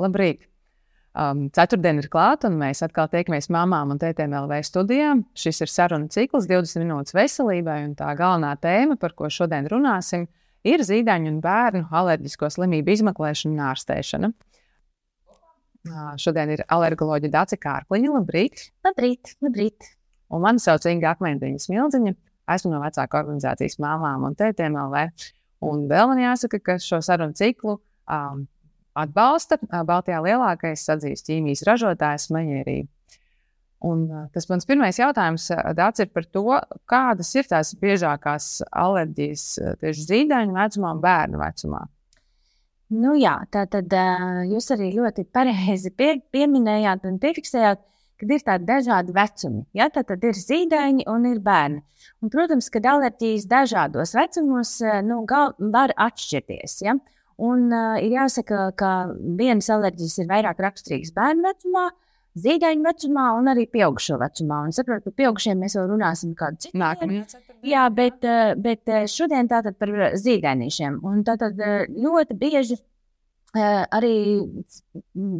Labrīt! Um, ceturtdiena ir klāta, un mēs atkal tiekamies mamām un tētiem LV studijā. Šis ir sarunu cikls 20 minūtes veselībai, un tā galvenā tēma, par ko šodien runāsim, ir zīdaiņu un bērnu alerģisko slimību izmeklēšana un ārstēšana. Uh, šodien ir alergoloģija Dāca Kārkliņa. Labrīt! Labrīt! Labrīt. Un mani sauc Inga Akmentiņa Smildziņa. Esmu no vecāku organizācijas māmām un tētiem LV. Un vēl man jāsaka, ka šo sarunu ciklu um, atbalsta Baltijā lielākais sadzīves ķīmijas ražotājs Maņērī. Un tas mans pirmais jautājums Dācis, ir par to, kādas ir tās biežākās alerģijas tieši zīdaiņu vecumā un bērnu vecumā. Nu jā, tā tad jūs arī ļoti pareizi pie, pieminējāt un piefiksējāt, kad ir tādi dažādi vecumi. Ja? Tad, tad ir zīdaiņi un ir bērni. Un, protams, ka alerģijas dažādos vecumos nu, gal, var atšķirties. Ja? Un uh, ir jāsaka, ka vienas alerģijas ir vairāk raksturīgas bērnu vecumā, zīdaiņu vecumā un arī pieaugušo vecumā. Un saprotu, par pieaugušiem mēs vēl runāsim kādu citu. Nākamajā Jā, bet, uh, bet uh, šodien tātad par zīdainīšiem. Un tātad uh, ļoti bieži uh, arī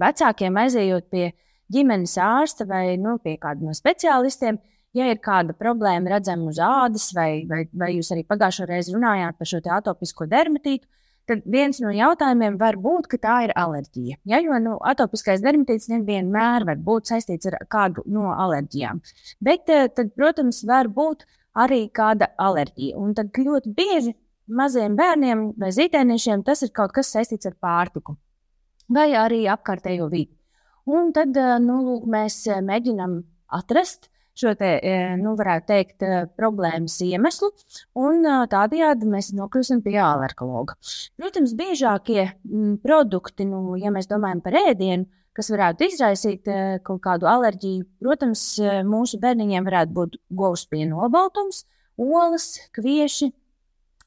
vecākiem aizejot pie ģimenes ārsta vai nu, pie kāda no speciālistiem, ja ir kāda problēma redzama uz ādas, vai, vai, vai jūs arī pagājušajā reizē runājāt par šo atopisko dermatītu, tad viens no jautājumiem var būt, ka tā ir alerģija. Ja, jo nu, atopiskais dermatīts nevienmēr var būt saistīts ar kādu no alerģijām. Bet, eh, tad, protams, var būt arī kāda alerģija. Un tad ļoti bieži maziem bērniem vai zīdainiešiem tas ir kaut kas saistīts ar pārtiku vai arī apkārtējo vidi. Un tad eh, nu, mēs eh, mēģinām atrast šo te, e, nu, varētu teikt, e, problēmas iemeslu, un e, tādējādi mēs nokļūsim pie alergologa. Protams, biežākie produkti, nu, ja mēs domājam par ēdienu, kas varētu izraisīt kaut kādu alerģiju, protams, mūsu bērniņiem varētu būt govs piena nobaltums, olas, kvieši,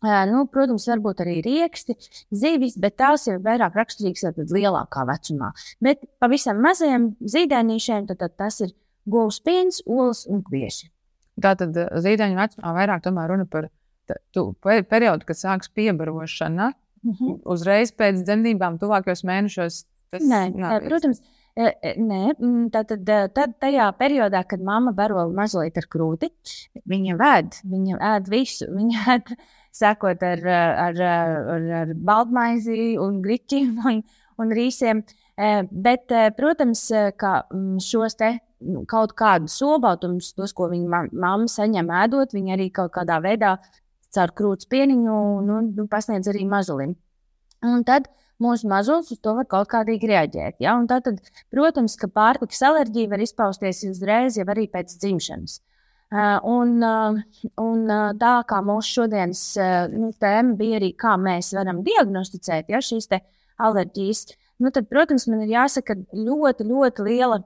Nu, protams, varbūt arī rieksti, zivis, bet tās ir vairāk raksturīgas lielākā vecumā. Bet pavisam mazajiem tad tas ir govs piens, olas un kvieši. Tātad eh, zīdaiņu vecumā vairāk runa par tu, periodu, kad sāks piebarošana. Mm -hmm. Uzreiz pēc dzemdībām, tuvākajos mēnešos. Tas Nē, nav protams. Nē, tātad tad, tajā periodā, kad mamma baro mazliet ar krūti, viņa vēd, viņa ēd visu. Viņa ēd, sākot ar, ar, ar, ar baltmaizi un griķiem un, un rīsiem. Bet, protams, ka šos te nu, kaut kādus olbaltumus, tos, ko viņa mamma saņem ēdot, viņa arī kaut kādā veidā caur krūts pieniņu nu, nu, pasniedz arī mazulim. Un tad mūsu mazulis uz to var kaut kādīgi reaģēt. Ja? Un tad, protams, ka pārtikas alerģija var izpausties uzreiz, jau arī pēc dzimšanas. Uh, un, uh, un uh, tā kā mūsu šodienas nu, tēma bija arī, kā mēs varam diagnosticēt ja, šīs alerģijas, nu, tad, protams, man ir jāsaka, ka ļoti, ļoti liela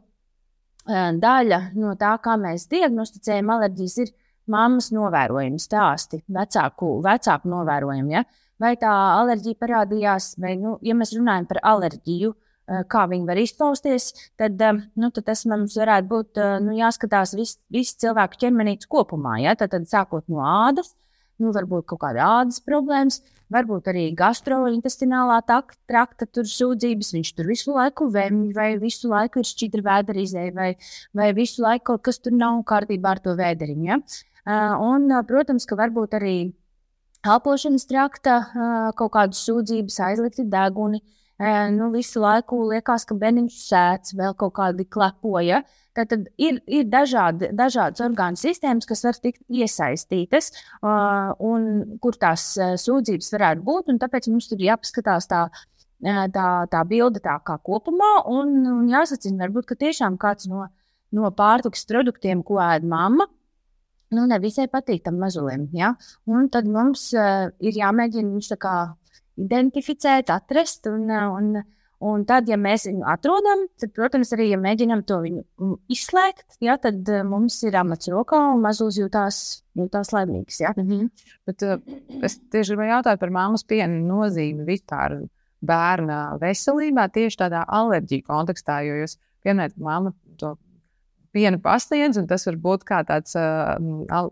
daļa no tā, kā mēs diagnosticējam alerģijas, ir mammas novērojumi, stāsti, vecāku, vecāku novērojumi. Ja? Vai tā alerģija parādījās, vai, nu, ja mēs runājam par alerģiju, kā viņi var izpausties, tad, nu, tad tas mums varētu būt nu, jāskatās viss vis cilvēku ķermenītes kopumā. Ja? Tad, tad sākot no ādas, nu, varbūt kaut kāda ādas problēmas, varbūt arī gastrointestinālā trakta sūdzības. Viņš tur visu laiku vēmj, vai visu laiku ir šķidra vēderizē, vai, vai visu laiku kaut kas tur nav kārtībā ar to vēderiņu. Ja? Un, protams, ka varbūt arī elpošanas trakta kaut kādas sūdzības, aizlikti deguni. Nu, visu laiku liekas, ka bērniņš sēž, vēl kaut kādi klepoja. Tad ir, ir dažādi, dažādas orgānu sistēmas, kas var tikt iesaistītas, un kur tās sūdzības varētu būt. Tāpēc mums tur jāpaskatās tā, tā, tā bilde tā kā kopumā, un, un jāsacina, varbūt tiešām kāds no, no pārtikas produktiem, ko ēd mamma, nu, nevisai patīk tam mazulim. Ja? Un tad mums uh, ir jāmēģina viņš identificēt, atrast un, un, Un tad, ja mēs viņu atrodam, tad, protams, arī ja mēģinām to izslēgt, ja, tad uh, mums ir amats rokā un mazos jūtās, jūtās laimīgs. Mm -hmm. Bet, uh, es tieši gribēju jautāt par māmas piena nozīmi vispār bērna veselībā, tieši tādā alerģiju kontekstā, jo jūs pieminējat, ka māma to pienu pasniedz, un tas var būt kā tāds uh,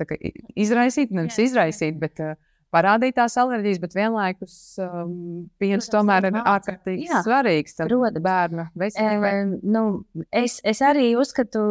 tā kā izraisīt, nevis izraisīt, bet uh, parādīt tās alerģijas, bet vienlaikus um, piens tomēr ir ārkārtīgi Jā, svarīgs bērnu veselībai. E, nu, es, es arī uzskatu,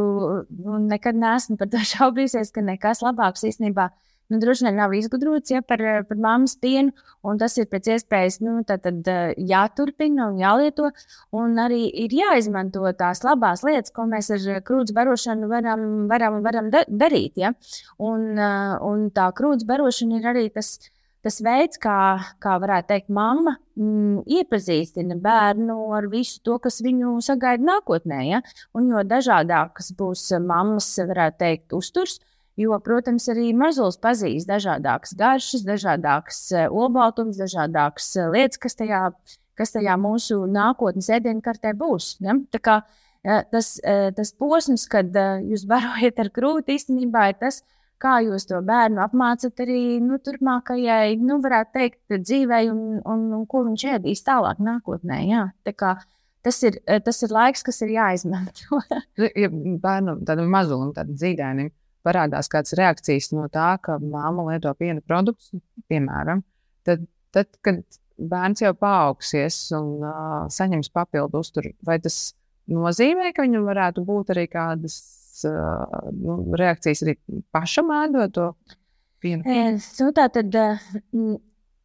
un nekad neesmu par to šaubījusies, ka nekas labāks īstenībā nu, droši vien nav izgudrots ja, par, par mammas pienu, un tas ir pēc iespējas nu, tad, tad, jāturpina un jālieto. Un arī ir jāizmanto tās labās lietas, ko mēs ar krūts barošanu varam, varam, varam da darīt. Ja? Un, un tā krūts barošana ir arī tas tas veids, kā, kā varētu teikt, mamma mm, iepazīstina bērnu ar visu to, kas viņu sagaida nākotnē. Ja? Un jo dažādākas būs mammas, varētu teikt, uzturs, jo, protams, arī mazulis pazīst dažādākas garšas, dažādākas uh, olbaltums, dažādākas uh, lietas, kas tajā, kas tajā mūsu nākotnes ēdienkartē būs. Ja? Kā, uh, tas, tas posms, kad jūs barojat ar krūti, īstenībā ir tas, kā jūs to bērnu apmācat arī nu, turpmākajai, nu, varētu teikt, dzīvei un, un, un ko viņš ēdīs tālāk nākotnē. Jā. Tā kā, tas, ir, tas ir laiks, kas ir jāizmanto. ja bērnam, tādam mazulim, tādam zīdainim, parādās kādas reakcijas no tā, ka māma lieto piena produktus, piemēram, tad, tad kad bērns jau paaugsies un uh, saņems papildu uzturu, vai tas nozīmē, ka viņam varētu būt arī kādas nu, reakcijas arī pašam ēdot to pienu? Nu, tā tad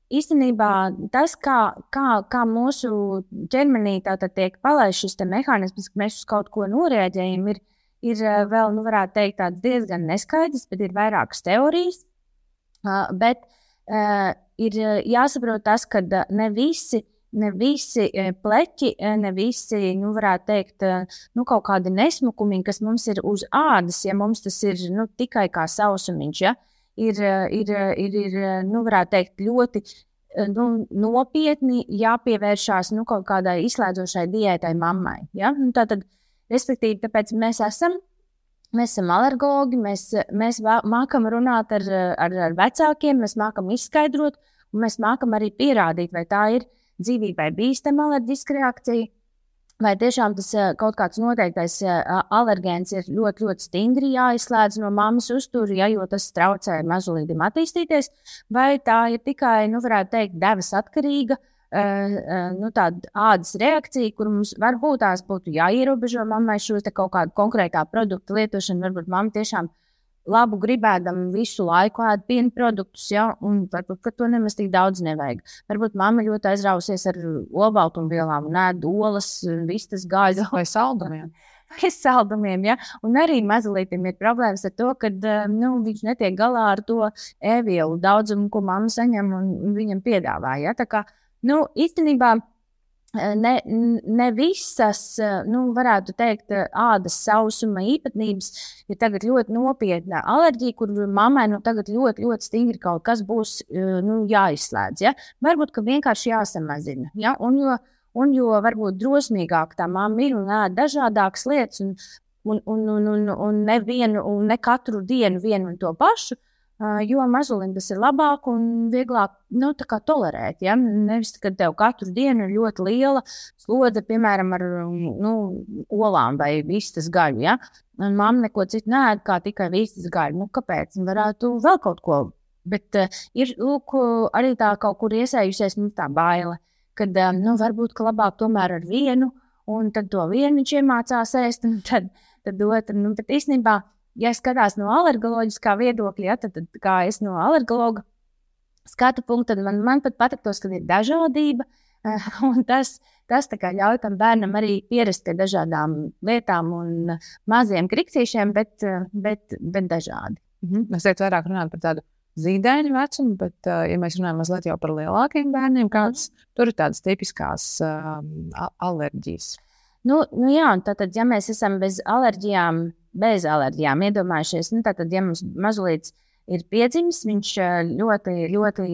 īstenībā tas, kā, kā, kā mūsu ķermenī tiek palaists šis mehānisms, ka mēs uz kaut ko noreaģējam, ir, ir vēl, nu, varētu teikt, diezgan neskaidrs, bet ir vairākas teorijas. Bet uh, ir jāsaprot tas, ka ne visi ne visi pleķi, ne visi, nu, varētu teikt, nu, kaut kādi nesmukumi, kas mums ir uz ādas, ja mums tas ir nu, tikai kā sausumiņš, ja, ir, ir, ir, ir nu, varētu teikt, ļoti nu, nopietni jāpievēršās nu, kaut kādai izslēdzošai diētai mammai. Ja? Nu, tātad, respektīvi, tāpēc mēs esam. Mēs esam alergologi, mēs, mēs mākam runāt ar, ar, ar vecākiem, mēs mākam izskaidrot, un mēs mākam arī pierādīt, vai tā ir uh, dzīvībai bīstama alerģiska reakcija. Vai tiešām tas kaut kāds noteiktais alergēns ir ļoti, ļoti stingri jāizslēdz no mammas uztura, ja, jo tas traucē mazulīdim attīstīties, vai tā ir tikai, nu, varētu teikt, devas atkarīga, nu, tāda ādas reakcija, kur mums varbūt tās būtu jāierobežo mammai šo kaut kādu konkrētā produktu lietošanu. Varbūt mamma tiešām labu gribēdam visu laiku ēd piena produktus, ja, un varbūt to nemaz tik daudz nevajag. Varbūt mamma ļoti aizrausies ar olbaltumvielām un ēd olas, vistas gāzi vai saldumiem. Vai saldumiem, ja? Un arī mazliet ir problēmas ar to, ka nu, viņš netiek galā ar to e-vielu daudzumu, ko mamma saņem un viņam piedāvā. Ja? Tā kā, nu, īstenībā ne, ne visas, nu, varētu teikt, ādas sausuma īpatnības ir tagad ļoti nopietna alerģija, kur mammai nu, tagad ļoti, ļoti stingri kaut kas būs nu, jāizslēdz. Ja? Varbūt, ka vienkārši jāsamazina. Ja? Un, jo, un jo varbūt drosmīgāk tā mamma ir un ēd dažādākas lietas, un, un, un, un, un, un nevienu, un ne katru dienu vienu un to pašu, jo mazulim tas ir labāk un vieglāk nu, tolerēt. Ja? Nevis, kad tev katru dienu ir ļoti liela slodze, piemēram, ar nu, olām vai vistas gaļu. Ja? Un mamma neko citu nē, kā tikai vistas gaļu. Nu, kāpēc? Varētu vēl kaut ko. Bet uh, ir lūk, arī tā kaut kur iesējusies nu, tā baile, ka uh, nu, varbūt ka labāk tomēr ar vienu, un tad to vienu viņš iemācās ēst, un tad, tad otru. Nu, bet īstenībā ja skatās no alergoloģiskā viedokļa, ja, tad, tad kā es no alergologa skatu punkta, tad man, man pat patiktos, ka ir dažādība. Un tas, tas ļauj tam bērnam arī pierast pie dažādām lietām un maziem kriksīšiem, bet, bet, bet dažādi. Mhm. Mēs šeit vairāk runājam par tādu zīdaiņu vecumu, bet, ja mēs runājam mazliet par lielākiem bērniem, kādas mhm. tur ir tādas tipiskās um, alerģijas? Nu, nu jā, tātad, ja mēs esam bez alerģijām, bez alerģijām. Iedomājieties, nu, tātad, ja mums mazliet ir piedzimis, viņš ļoti, ļoti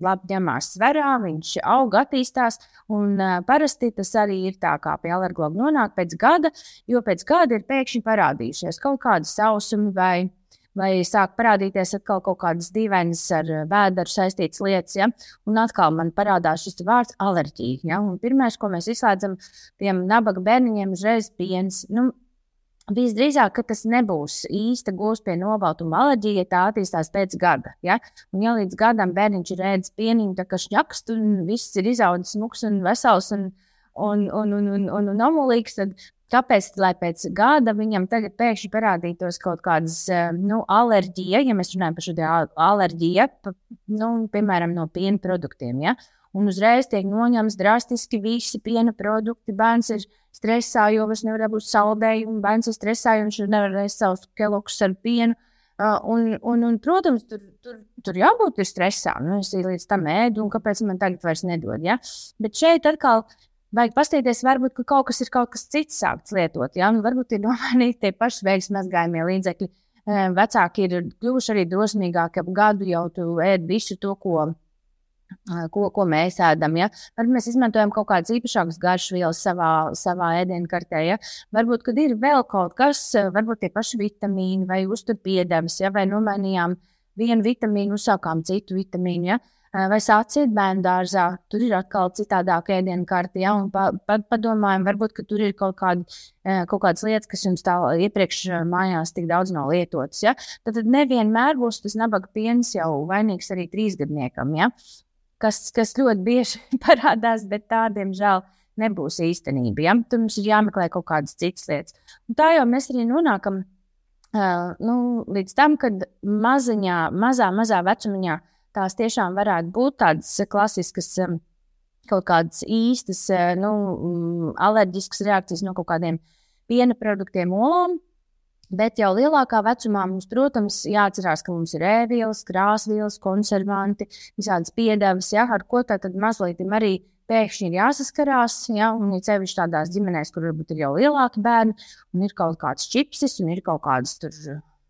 labi ņemās svarā, viņš aug, attīstās. Un, uh, parasti tas arī ir tā, kā pie alergologa nonāk pēc gada, jo pēc gada ir pēkšņi parādījušies kaut kādi sausumi vai, vai sāk parādīties atkal kaut kādas dīvainas ar vēdru saistītas lietas. Ja? Un atkal man parādās šis vārds alerģija. Ja? Pirmais, ko mēs izslēdzam tiem nabaga bērniņiem, uzreiz piens. Nu, Visdrīzāk, ka tas nebūs īsta gūs pie nobaltuma alerģija, ja tā attīstās pēc gada. Ja? Un, ja līdz gadam bērniņš ir ēdis pieniņu, tā kā šņakst, un viss ir izaudzis, smuks un vesels un, un, un, un, un, un, un omulīgs, tad kāpēc, lai pēc gada viņam tagad pēkšņi parādītos kaut kādas nu, alerģija, ja mēs runājam par šo alerģiju, nu, piemēram, no piena produktiem. Ja? un uzreiz tiek noņemts drastiski visi piena produkti. Bērns ir stresā, jo vairs nevar būt saldējumu, bērns ir stresā, jo viņš nevar ēst savus kelokus ar pienu. Uh, un, un, un, protams, tur, tur, tur jābūt stresā. Nu, es līdz tam ēdu, un kāpēc man tagad vairs nedod? Ja? Bet šeit atkal vajag paskatīties, varbūt ka kaut kas ir kaut kas cits sākts lietot. Ja? Nu, varbūt ir nomainīti tie paši veiksmīgi mazgājumie līdzekļi. Vecāki ir kļuvuši arī drosmīgāki ap gadu, jau tu ēd visu to, ko ko, ko mēs ēdam. Ja? Varbūt mēs izmantojam kaut kādas īpašākas garšvielas savā, savā ēdienkartē. Ja? Varbūt, kad ir vēl kaut kas, varbūt tie paši vitamīni vai uzturpiedevs, ja? vai nomainījām vienu vitamīnu, uzsākām citu vitamīnu. Ja? Vai sāciet bērnu dārzā, tur ir atkal citādāka ēdienkarte. Ja? Un pa, pa, padomājam, varbūt, tur ir kaut, kādi, kaut kādas lietas, kas jums tā iepriekš mājās tik daudz nav lietotas. Ja? Tad, tad nevienmēr būs tas nabaga piens jau vainīgs arī trīsgadniekam. Ja? kas, kas ļoti bieži parādās, bet tādiem žēl nebūs īstenība. Ja? Tur mums ir jāmeklē kaut kādas citas lietas. Un tā jau mēs arī nonākam uh, nu, līdz tam, kad maziņā, mazā, mazā vecumā tās tiešām varētu būt tādas klasiskas. Um, kaut kādas īstas, nu, alerģiskas reakcijas no kaut kādiem piena produktiem, olām, Bet jau lielākā vecumā mums, protams, jāatcerās, ka mums ir ēvielas, krāsvielas, konservanti, visādas piedevas, ja, ar ko tad mazliet arī pēkšņi ir jāsaskarās. Ja, un ir sevišķi tādās ģimenēs, kur varbūt ir jau lielāki bērni, un ir kaut kāds čipsis, un ir kaut kādas.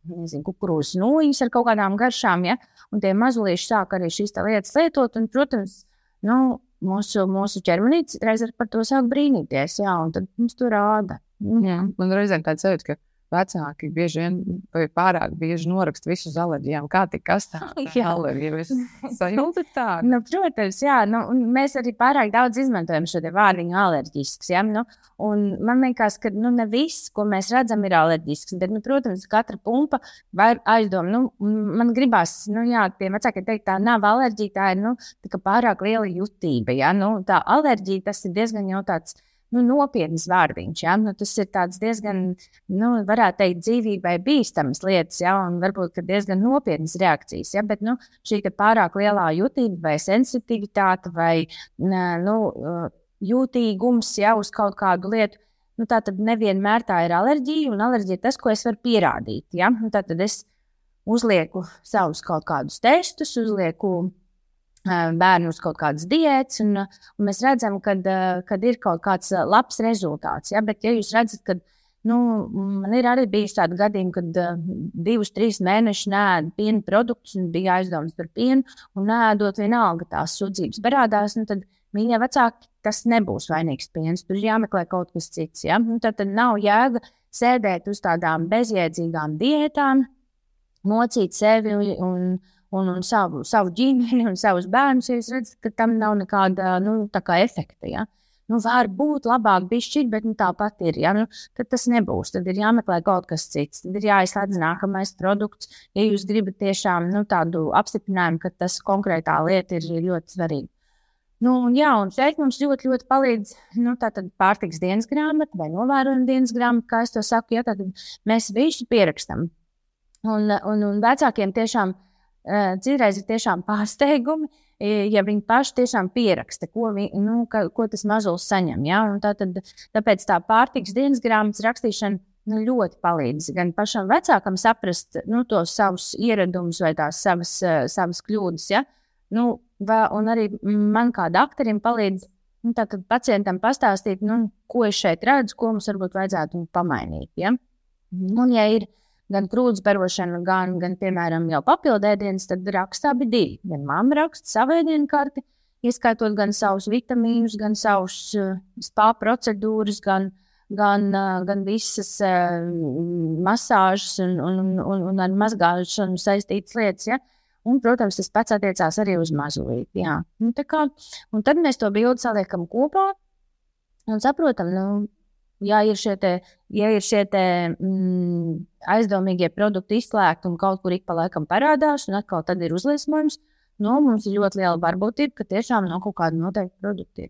Nezinu, kukurūzas nūjiņas ar kaut kādām garšām, ja? un tie mazulīši sāk arī šīs lietas lietot. Un, protams, nu, mūsu, mūsu ķermenītis reiz par to sāk brīnīties, jā, un tad mums to rāda. Jā, man reizēm tāds sajūta, ka vecāki bieži vien vai pārāk bieži noraksta visu uz alerģijām. Kā tik kas tāds - alerģijas sajūta tā? nu, protams, jā, nu, mēs arī pārāk daudz izmantojam šo vārdiņu alerģisks. Ja? Nu, man liekas, ka nu, ne viss, ko mēs redzam, ir alerģisks. Bet, nu, protams, katra pumpa vai aizdoma. Nu, man gribās, nu, jā, tie vecāki teikt, tā nav alerģija, tā ir nu, tā pārāk liela jutība. Ja? Nu, tā alerģija tas ir diezgan jau tāds nu, nopietnas vārdiņš. Ja? Nu, tas ir diezgan, nu, varētu teikt, dzīvībai bīstamas lietas, ja? un varbūt diezgan nopietnas reakcijas. Ja? Bet nu, šī pārāk lielā jutība vai sensitivitāte vai nu, jūtīgums ja, uz kaut kādu lietu. Nu, tā tad nevienmēr tā ir alerģija, un alerģija ir tas, ko es varu pierādīt. Ja? Nu, tad es uzlieku savus kaut kādus testus, uzlieku bērnu uz kaut kādas diētas, un, un mēs redzam, ka ir kaut kāds labs rezultāts. Ja? Bet, ja jūs redzat, ka nu, man ir arī bijis tādi gadījumi, kad divus, trīs mēnešus nēdu piena produktus, un bija aizdomas par pienu, un nēdot vienalga tās sūdzības parādās, nu, tad viņa vecāki tas nebūs vainīgs piens. Tur ir jāmeklē kaut kas cits. Ja? Nu, tad, tad nav jēga sēdēt uz tādām bezjēdzīgām diētām, mocīt sevi un, un, un savu, savu ģimeni un savus bērnus, jūs redzat, ka tam nav nekāda nu, efekta. Ja? Nu, var būt labāk, bišķiņ, bet nu, tāpat ir. Ja? Nu, tad tas nebūs. Tad ir jāmeklē kaut kas cits. Tad ir jāizslēdz nākamais produkts. Ja jūs gribat tiešām nu, tādu apstiprinājumu, ka tas konkrētā lieta ir ļoti svarīga. Nu, jā, un šeit mums ļoti, ļoti palīdz nu, pārtiks dienas grāmata vai novērojuma dienas grāmata, kā es to saku. Ja, mēs visi pierakstam. Un, un, un vecākiem tiešām ir Citreiz ir tiešām pārsteigumi, ja viņi paši tiešām pieraksta, ko, vi, nu, ka, ko tas mazulis saņem. Ja? Tā tad, tāpēc tā pārtiks dienas grāmatas rakstīšana nu, ļoti palīdz gan pašam vecākam saprast nu, tos savus ieradumus vai tās savas, savas kļūdas. Ja? Nu, va, un arī man kā doktoram palīdz nu, pacientam pastāstīt, nu, ko es šeit redzu, ko mums varbūt vajadzētu pamainīt. Ja? Un, ja ir gan krūts barošana, gan, gan, piemēram, jau papildēdienas, tad rakstā bija divi. Gan mamma raksta savu ēdienu karti, ieskaitot gan savus vitamīnus, gan savus uh, spā procedūras, gan, gan, uh, gan visas uh, masāžas un, un, un, un ar mazgāšanu saistītas lietas. Ja? Un, protams, tas pats attiecās arī uz mazulīti. Nu, kā, un tad mēs to bildi saliekam kopā un saprotam, nu, ja ir šie, te, ja ir šie te, mm, aizdomīgie produkti izslēgti un kaut kur ik pa laikam parādās, un atkal tad ir uzliesmojums, nu, mums ir ļoti liela varbūtība, ka tiešām no kaut kāda noteikta produkta.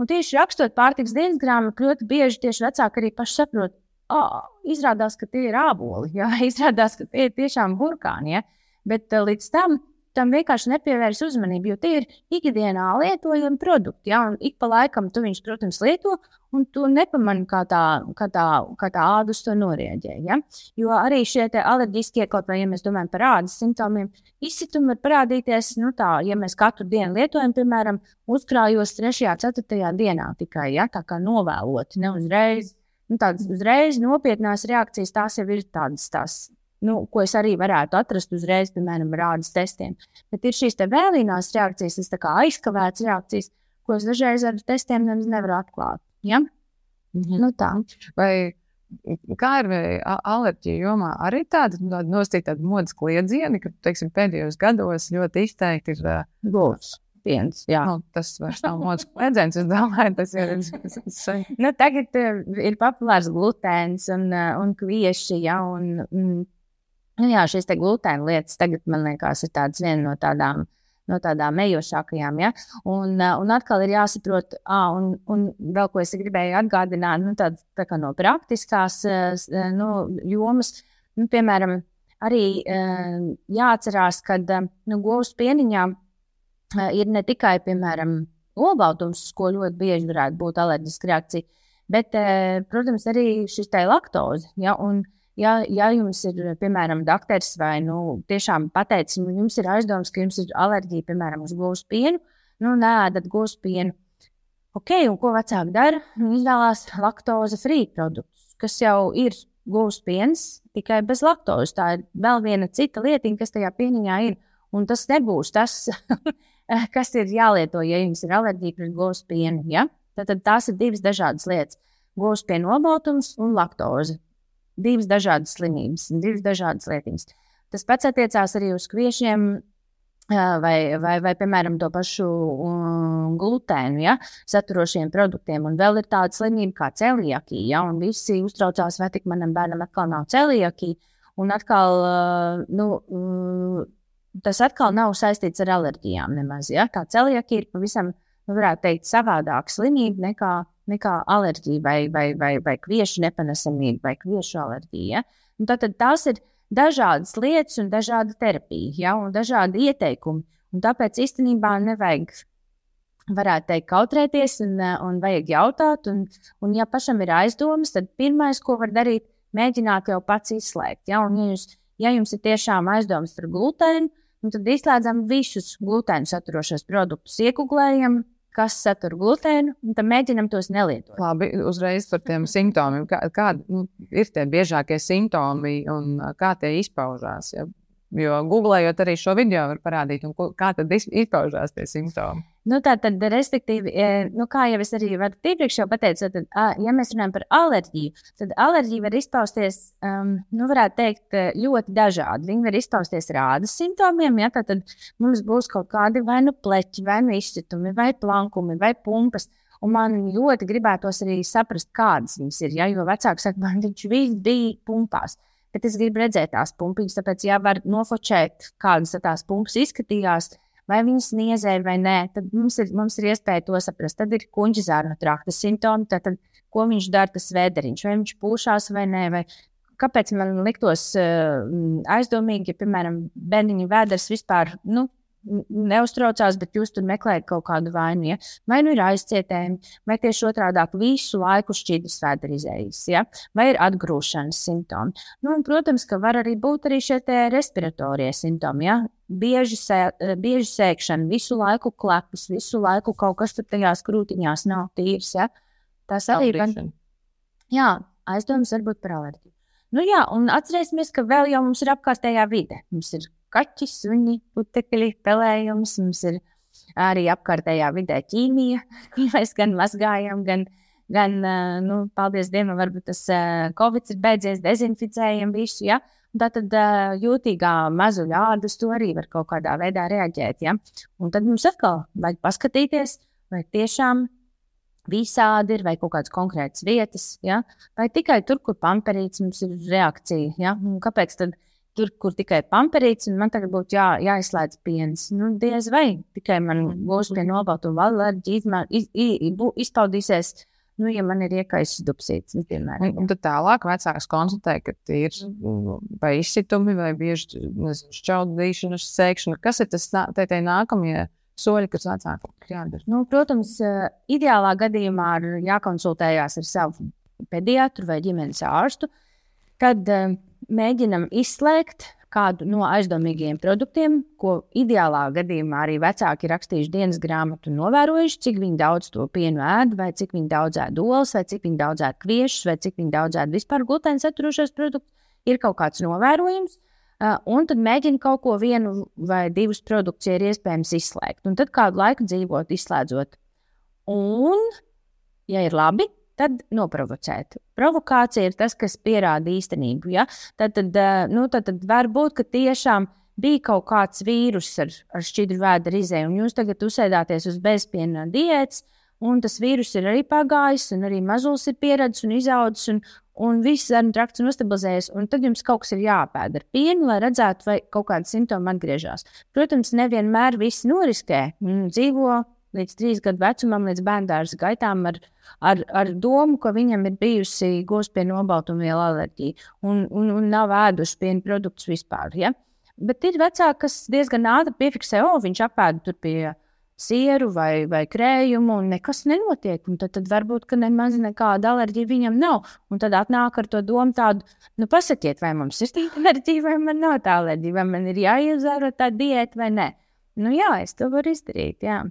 Un tieši rakstot pārtiks dienas grāmatu, ļoti bieži tieši vecāki arī paši saprot, oh, izrādās, ka tie ir āboli, jā, izrādās, ka tie ir tiešām burkāni. Ja? Bet uh, līdz tam tam vienkārši nepievērs uzmanību, jo tie ir ikdienā lietojami produkti. Ja? Ik pa laikam tu viņus, protams, lieto, un tu nepamani, kā tā, kā tā, kā tā ādus to norēģē. Ja? Jo arī šie alerģiskie, kaut vai ja mēs domājam par ādas simptomiem, izsitumi var parādīties, nu tā, ja mēs katru dienu lietojam, piemēram, uzkrājos 3. un 4. dienā tikai, ja? tā kā novēloti, ne uzreiz. Nu, tādas uzreiz nopietnās reakcijas, tās jau ir tādas tās nu, ko es arī varētu atrast uzreiz, piemēram, rādas testiem. Bet ir šīs vēlīnās reakcijas, tas kā aizkavētas reakcijas, ko es dažreiz ar testiem nevaru atklāt. Ja? Mhm. Nu, tā. Vai kā ir alerģija jomā? Arī tāda, nu, tāda tāda modes kliedzieni, ka teiksim, pēdējos gados ļoti izteikti ir uh, gūs. Piens, nu, tas vairs nav modes kliedziens. Es domāju, tas ir. nu, tagad uh, ir populārs glutēns un, un kvieši, ja, un, un Nu, jā, šīs glutēna lietas tagad, man liekas, ir viena no tādām, no tādām ejošākajām. Ja? Un, un atkal ir jāsaprot, ah, un, un vēl ko es gribēju atgādināt, nu, tād, tā kā no praktiskās nu, jomas, nu, piemēram, arī jāatcerās, ka nu, govs pieniņā ir ne tikai, piemēram, olbaltums, ko ļoti bieži varētu būt alerģiska reakcija, bet, protams, arī šis te laktoze. Ja? Un, ja, ja jums ir, piemēram, doktors vai nu, tiešām pateicis, nu, jums ir aizdoms, ka jums ir alerģija, piemēram, uz govs pienu, nu, nē, govs pienu. Ok, un ko vecāki dara? Viņi izvēlās laktoze free produktus, kas jau ir govs piens, tikai bez laktozes. Tā ir vēl viena cita lietiņa, kas tajā pieniņā ir. Un tas nebūs tas, kas ir jālieto, ja jums ir alerģija pret govs pienu. Ja? Tad, tad tās ir divas dažādas lietas - govs piena nobaltums un laktoze divas dažādas slimības, divas dažādas lietiņas. Tas pats attiecās arī uz kviešiem. Vai, vai, vai, piemēram, to pašu um, glutēnu, ja, saturošiem produktiem. Un vēl ir tāda slimība kā celiakija, ja, un visi uztraucās, vai tik manam bērnam atkal nav celiakija. Un atkal, uh, nu, uh, tas atkal nav saistīts ar alerģijām nemaz. Ja. Tā celiakija ir pavisam, nu, varētu teikt, savādāka slimība nekā nekā alerģija vai, vai, vai, vai kviešu nepanesamība vai kviešu alerģija. Un tad, tad tās ir dažādas lietas un dažāda terapija, ja, un dažādi ieteikumi. Un tāpēc īstenībā nevajag, varētu teikt, kautrēties un, un vajag jautāt. Un, un ja pašam ir aizdomas, tad pirmais, ko var darīt, mēģināt jau pats izslēgt. Ja, un, ja, jūs, ja jums ir tiešām aizdomas par glutēnu, tad izslēdzam visus glutēnu saturošos produktus, iekuglējam, kas satur glutēnu, un tad mēģinam tos nelietot. Labi, uzreiz par tiem simptomiem. Kādi kā, nu, ir tie biežākie simptomi un kā tie izpaužās? Ja? Jo googlējot arī šo video, var parādīt, kā izpaužās tie simptomi. Nu, tā tad, respektīvi, e, nu, kā jau es arī iepriekš pateicu, tad, ja mēs runājam par alerģiju, tad alerģija var izpausties, um, nu, varētu teikt, e, ļoti dažādi. Viņa var izpausties rādas simptomiem, ja tad mums būs kaut kādi vai nu pleķi, vai nu izcitumi, vai plankumi, vai pumpas. Un man ļoti gribētos arī saprast, kādas viņas ir. Ja? Jo vecāki saka, man viņš viss bija pumpās. Bet es gribu redzēt tās pumpiņas, tāpēc, ja var nofočēt, kādas tās pumpas izskatījās, vai viņas niezēja vai nē, tad mums ir, mums ir iespēja to saprast. Tad ir kuģa zārnu trakta simptomi, tad, ko viņš dara, tas vēderiņš, vai viņš pūšās vai nē. Vai kāpēc man liktos uh, aizdomīgi, ja, piemēram, bērniņa vēders vispār nu, neuztraucās, bet jūs tur meklējat kaut kādu vainu. Ja? Vai nu ir aizcietējumi, vai tieši otrādi visu laiku šķidrs vēderizējas, ja? vai ir atgrūšanas simptomi. Nu, un, protams, ka var arī būt arī šie respiratorie simptomi. Ja? Bieži, sē, bieži sēkšana, visu laiku klepus, visu laiku kaut kas tur tajās krūtiņās nav tīrs. Ja? Tas arī ir. Jā, aizdomas var būt par alerģiju. Nu, jā, un atcerēsimies, ka vēl jau mums ir apkārtējā vide. Mums ir kaķi, suņi, putekļi, pelējums. Mums ir arī apkārtējā vidē ķīmija, ko mēs gan mazgājam, gan, gan nu, paldies Dievam, varbūt tas Covid ir beidzies, dezinficējam visu. Ja? Tātad jūtīgā mazuļa ādas to arī var kaut kādā veidā reaģēt. Ja? Un tad mums atkal vajag paskatīties, vai tiešām visādi ir, vai kaut kādas konkrētas vietas, ja? vai tikai tur, kur pamperīts mums ir reakcija. Ja? Un kāpēc tad tur, kur tikai pamperīts, un man tagad būtu jā, jāizslēdz piens? Nu, diez vai tikai man būs pie nobaltuma alerģija, iz, iz, izpaudīsies. Nu, ja man ir iekaisis dubsīts, nu, piemēram. Un, tad tālāk vecāks konstatē, ka ir vai izsitumi, vai bieži šķaudīšanas, sēkšana. Kas ir tas te, te nākamie? soļi, kas vecākiem jādara? Nu, protams, eh, ideālā gadījumā ir jākonsultējās ar savu pediatru vai ģimenes ārstu. Tad uh, mēģinam izslēgt kādu no aizdomīgiem produktiem, ko ideālā gadījumā arī vecāki ir rakstījuši dienas grāmatu, novērojuši, cik daudz to pienu ēd, vai cik daudz ēd olas, vai cik daudz ēd kviešus, vai cik daudz ēd vispār glutēna saturošos produktus. Ir kaut kāds novērojums, un tad mēģina kaut ko vienu vai divus produktus, ja ir iespējams izslēgt. Un tad kādu laiku dzīvot, izslēdzot. Un, ja ir labi, tad noprovocēt. Provokācija ir tas, kas pierāda īstenību. Ja? Tad, tad, uh, nu, tad, tad var būt, ka tiešām bija kaut kāds vīrus ar, ar šķidru vēdera izēju, un jūs tagad uzsēdāties uz bezpiena diētas, un tas vīrus ir arī pagājis, un arī mazulis ir pieredzējis un izaudzis, un, un viss zarnu trakts nostabilizējas, un tad jums kaut kas ir jāpēd ar pienu, lai redzētu, vai kaut kāda simptoma atgriežas. Protams, nevienmēr viss noriskē. Dzīvo līdz trīs gadu vecumam, līdz bērnu gaitām ar, ar, ar domu, ka viņam ir bijusi gūsta nobaltumvielu alerģija un, un, un nav ēduši piena produktus vispār. Ja? Bet ir vecāki, kas diezgan ātri piefiksē, o, viņš apēda tur pie sieru vai, vai krējumu, un nekas nenotiek. Un tad, tad varbūt nemaz nekāda alerģija viņam nav. Un tad atnāk ar to domu tādu, nu, pasakiet, vai mums ir tāda alerģija, vai man nav tā alerģija, vai man ir jāiezēro tā diēta vai nē. Nu, jā, es to varu izdarīt. Jā.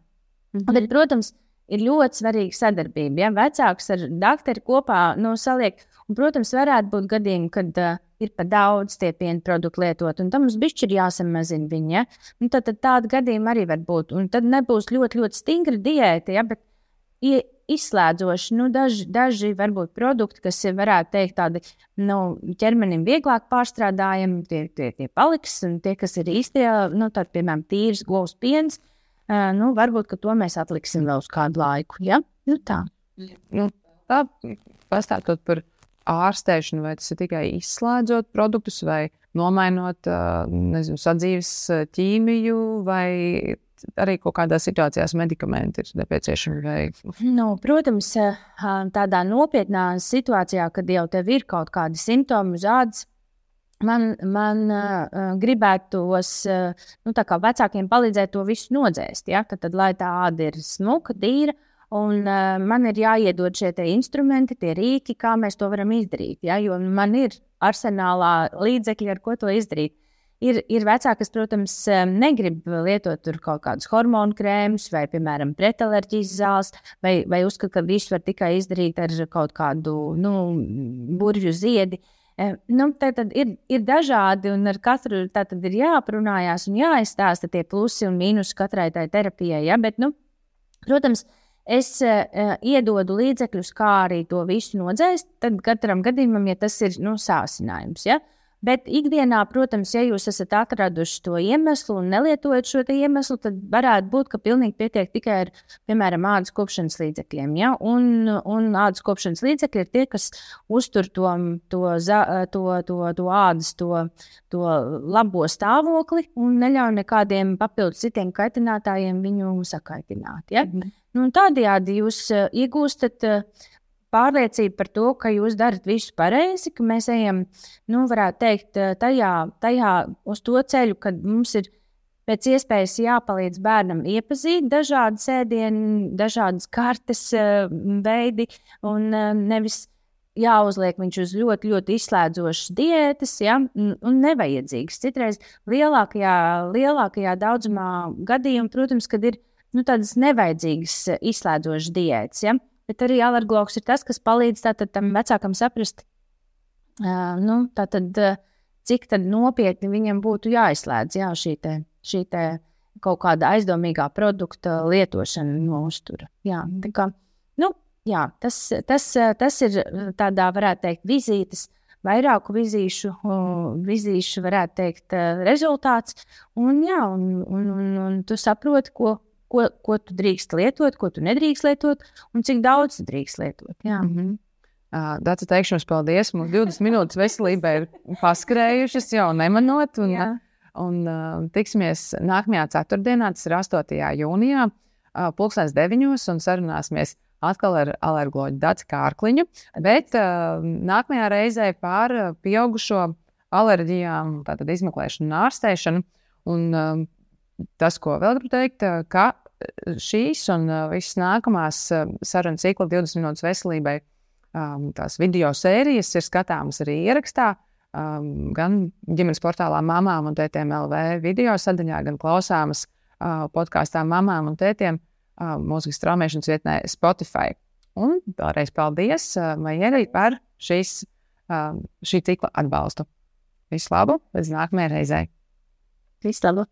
Mhm. Un tad, protams, ir ļoti svarīga sadarbība. Ja vecāks ar doktoru kopā nu, saliek, un, protams, varētu būt gadījumi, kad uh, ir par daudz tie piena produktu lietot, un tam mums bišķi ir jāsamazina viņa. Ja? Nu, tad, tad tāda gadījuma arī var būt. Un tad nebūs ļoti, ļoti stingra diēta, ja? bet izslēdzoši, nu, daži, daži varbūt produkti, kas varētu teikt tādi nu, ķermenim vieglāk pārstrādājami, tie, tie, tie paliks, un tie, kas ir īstie, nu, tad, piemēram, tīrs govs piens, nu, varbūt, ka to mēs atliksim vēl uz kādu laiku. Ja? Nu, tā. Nu, tā pastāstot par ārstēšanu, vai tas ir tikai izslēdzot produktus, vai nomainot nezinu, sadzīves ķīmiju, vai arī kaut kādās situācijās medikamenti ir nepieciešami. Vai... Nu, protams, tādā nopietnā situācijā, kad jau tev ir kaut kādi simptomi uz ādas. Man, man uh, gribētos, uh, nu, vecākiem palīdzēt to visu nodzēst. Ja? Tad, tad, lai tā āda ir smuka, tīra, uh, Un, uh, man ir jāiedod šie instrumenti, tie rīki, kā mēs to varam izdarīt. Ja? Jo man ir arsenālā līdzekļi, ar ko to izdarīt. Ir, ir vecāki, kas, protams, negrib lietot kaut kādus hormonu krēmus vai, piemēram, pretalerģijas zāles, vai, vai uzskata, ka visu var tikai izdarīt ar kaut kādu nu, burbuļu ziedi. Nu, tad, tad ir, ir dažādi, un ar katru ir jāaprunājās un jāizstāsta tie plusi un mīnusi katrai tai terapijai. Ja? Bet, nu, protams, uh, es uh, iedodu līdzekļus, kā arī to visu nodzēst. Tad katram gadījumam, ja tas ir nu, sācinājums. Ja? Bet ikdienā, protams, ja jūs esat atraduši to iemeslu un nelietojat šo iemeslu, tad varētu būt, ka pilnīgi pietiek tikai ar, piemēram, ādas kopšanas līdzekļiem. Ja? Un, un ādas kopšanas līdzekļi ir tie, kas uztur to, to, to, to, to ādas, to, to labo stāvokli un neļauj nekādiem papildus citiem kaitinātājiem viņu sakaitināt. Ja? Mm. Nu, tādējādi jūs uh, iegūstat uh, pārliecība par to, ka jūs darat visu pareizi, ka mēs ejam, nu, varētu teikt, eh, tajā, tajā uz to ceļu, kad mums ir pēc iespējas jāpalīdz bērnam iepazīt dažādas ēdienu, dažādas kartes uh, veidi un uh, nevis jāuzliek viņš uz ļoti, ļoti izslēdzošas diētas, ja, un nevajadzīgas. Citreiz lielākajā, lielākajā daudzumā gadījumu, protams, kad ir nu, tādas nevajadzīgas izslēdzošas diētas. Ja. Bet arī alergologs ir tas, kas palīdz tātad, tam vecākam saprast, uh, nu, tātad, uh, cik nopietni viņam būtu jāizslēdz jā, šī, te, šī te kaut kāda aizdomīgā produkta lietošana no kā, nu, jā, tas, tas, tas ir tādā, varētu teikt, vizītes. Vairāku vizīšu, vizīšu varētu teikt, rezultāts. Un, jā, un, un, un, un tu saproti, ko, ko, ko tu drīkst lietot, ko tu nedrīkst lietot, un cik daudz drīkst lietot. Jā. Mm -hmm. Uh, Dārts, teikšu jums paldies. Mums 20 minūtes veselībai ir paskrējušas jau nemanot. Un, Jā. un uh, tiksimies nākamajā ceturtdienā, tas ir 8. jūnijā, uh, pulkstens 9. un sarunāsimies atkal ar alergoloģu Dārzu Kārkliņu. Bet uh, nākamajā reizē par pieaugušo alerģijām, tātad izmeklēšanu un ārstēšanu. Un, uh, tas, ko vēl gribu teikt, ka šīs un visas nākamās sarunas cikla 20 minūtes veselībai, tās video sērijas ir skatāmas arī ierakstā. Gan ģimenes portālā mamām un tētiem LV video sadaļā, gan klausāmas podkāstā mamām un tētiem mūzikas traumēšanas vietnē Spotify. Un vēlreiz paldies Maijai par šīs, šī cikla atbalstu. Visu labu, līdz nākamajai reizei! Visu labu!